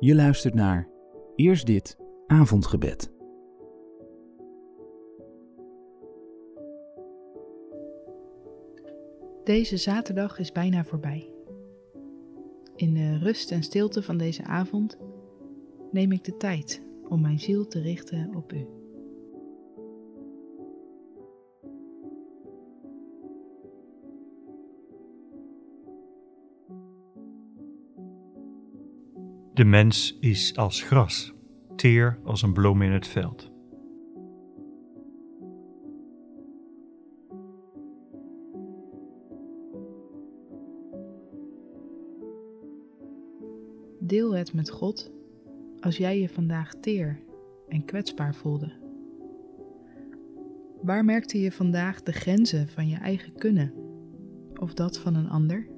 Je luistert naar Eerst dit avondgebed. Deze zaterdag is bijna voorbij. In de rust en stilte van deze avond neem ik de tijd om mijn ziel te richten op U. De mens is als gras, teer als een bloem in het veld. Deel het met God als jij je vandaag teer en kwetsbaar voelde. Waar merkte je vandaag de grenzen van je eigen kunnen of dat van een ander?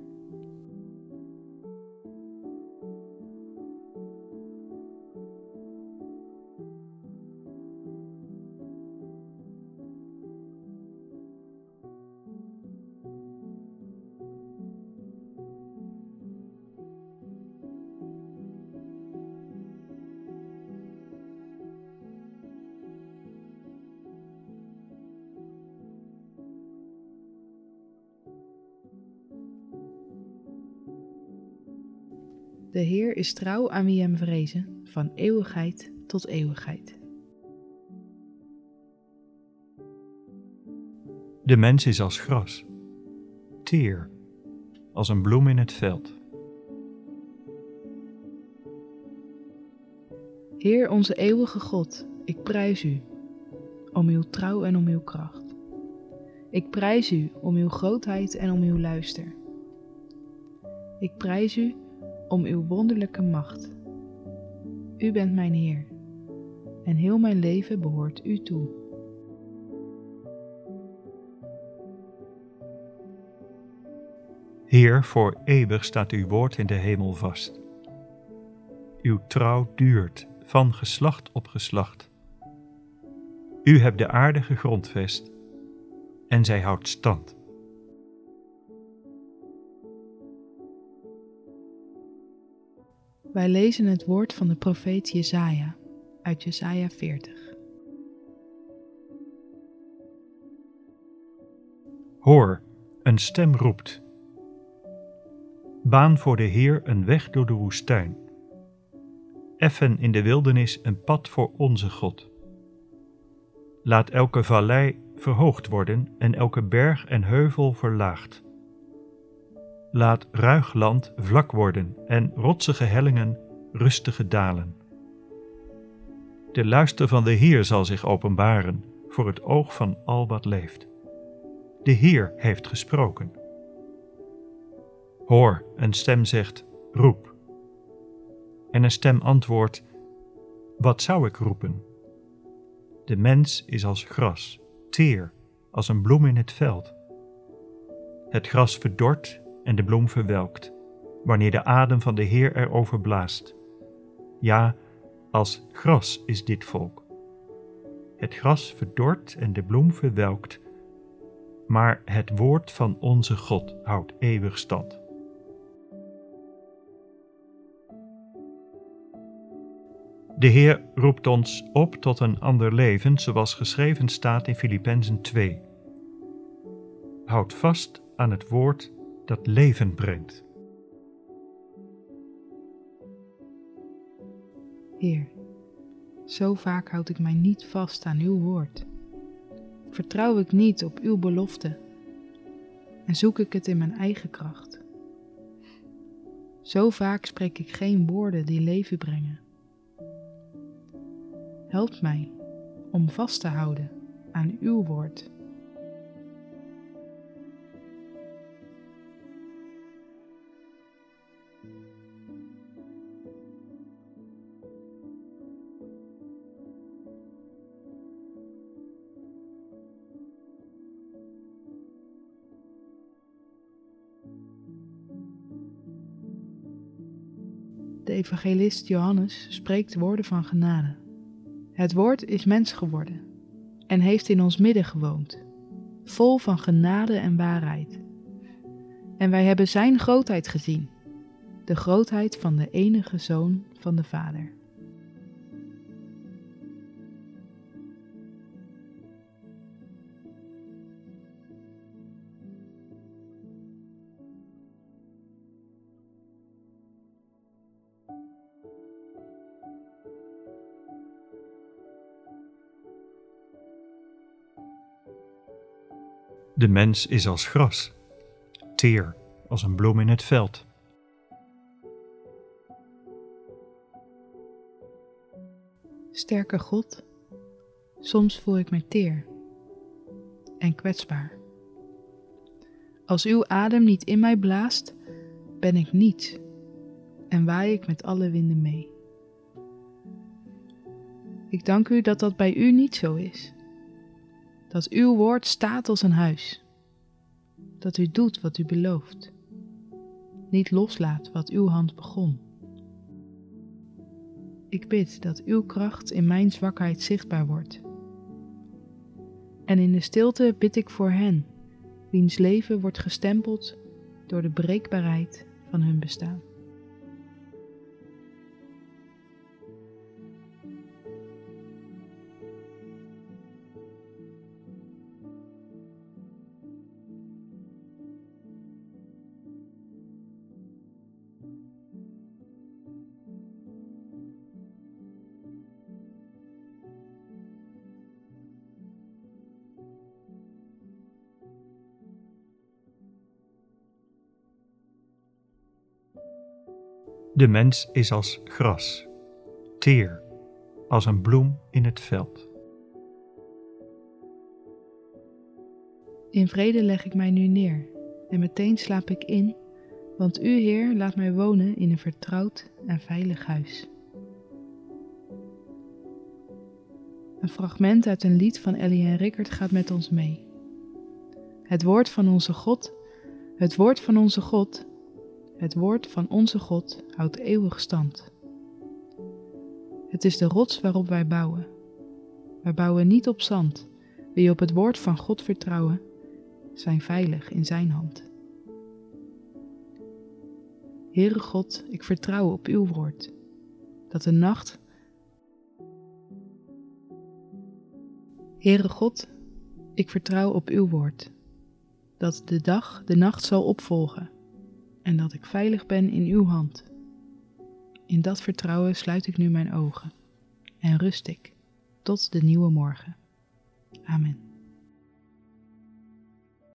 De Heer is trouw aan wie hem vrezen, van eeuwigheid tot eeuwigheid. De mens is als gras, teer als een bloem in het veld. Heer onze eeuwige God, ik prijs u om uw trouw en om uw kracht. Ik prijs u om uw grootheid en om uw luister. Ik prijs u om uw wonderlijke macht. U bent mijn Heer en heel mijn leven behoort u toe. Heer, voor eeuwig staat uw woord in de hemel vast. Uw trouw duurt van geslacht op geslacht. U hebt de aarde gegrondvest en zij houdt stand. Wij lezen het woord van de profeet Jesaja uit Jesaja 40. Hoor, een stem roept. Baan voor de Heer een weg door de woestijn. Effen in de wildernis een pad voor onze God. Laat elke vallei verhoogd worden en elke berg en heuvel verlaagd. Laat ruig land vlak worden en rotsige hellingen rustige dalen. De luister van de Heer zal zich openbaren voor het oog van al wat leeft. De Heer heeft gesproken. Hoor, een stem zegt: roep. En een stem antwoordt: Wat zou ik roepen? De mens is als gras, teer, als een bloem in het veld. Het gras verdort en de bloem verwelkt, wanneer de adem van de Heer erover blaast. Ja, als gras is dit volk. Het gras verdort en de bloem verwelkt, maar het woord van onze God houdt eeuwig stand. De Heer roept ons op tot een ander leven, zoals geschreven staat in Filippenzen 2. Houd vast aan het woord dat leven brengt. Heer, zo vaak houd ik mij niet vast aan uw woord. Vertrouw ik niet op uw belofte en zoek ik het in mijn eigen kracht. Zo vaak spreek ik geen woorden die leven brengen. Help mij om vast te houden aan uw woord. De evangelist Johannes spreekt woorden van genade. Het woord is mens geworden en heeft in ons midden gewoond, vol van genade en waarheid. En wij hebben Zijn grootheid gezien, de grootheid van de enige Zoon van de Vader. De mens is als gras, teer als een bloem in het veld. Sterke God, soms voel ik mij teer en kwetsbaar. Als uw adem niet in mij blaast, ben ik niets en waai ik met alle winden mee. Ik dank u dat dat bij u niet zo is. Dat uw woord staat als een huis. Dat u doet wat u belooft. Niet loslaat wat uw hand begon. Ik bid dat uw kracht in mijn zwakheid zichtbaar wordt. En in de stilte bid ik voor hen, wiens leven wordt gestempeld door de breekbaarheid van hun bestaan. De mens is als gras, teer, als een bloem in het veld. In vrede leg ik mij nu neer en meteen slaap ik in, want U, Heer, laat mij wonen in een vertrouwd en veilig huis. Een fragment uit een lied van Ellie en Rickert gaat met ons mee. Het woord van onze God, het woord van onze God het woord van onze God houdt eeuwig stand. Het is de rots waarop wij bouwen. Wij bouwen niet op zand. Wie op het woord van God vertrouwen, zijn veilig in zijn hand. Heere God, ik vertrouw op uw woord, dat de nacht. Heere God, ik vertrouw op uw woord, dat de dag de nacht zal opvolgen en dat ik veilig ben in uw hand. In dat vertrouwen sluit ik nu mijn ogen en rust ik tot de nieuwe morgen. Amen.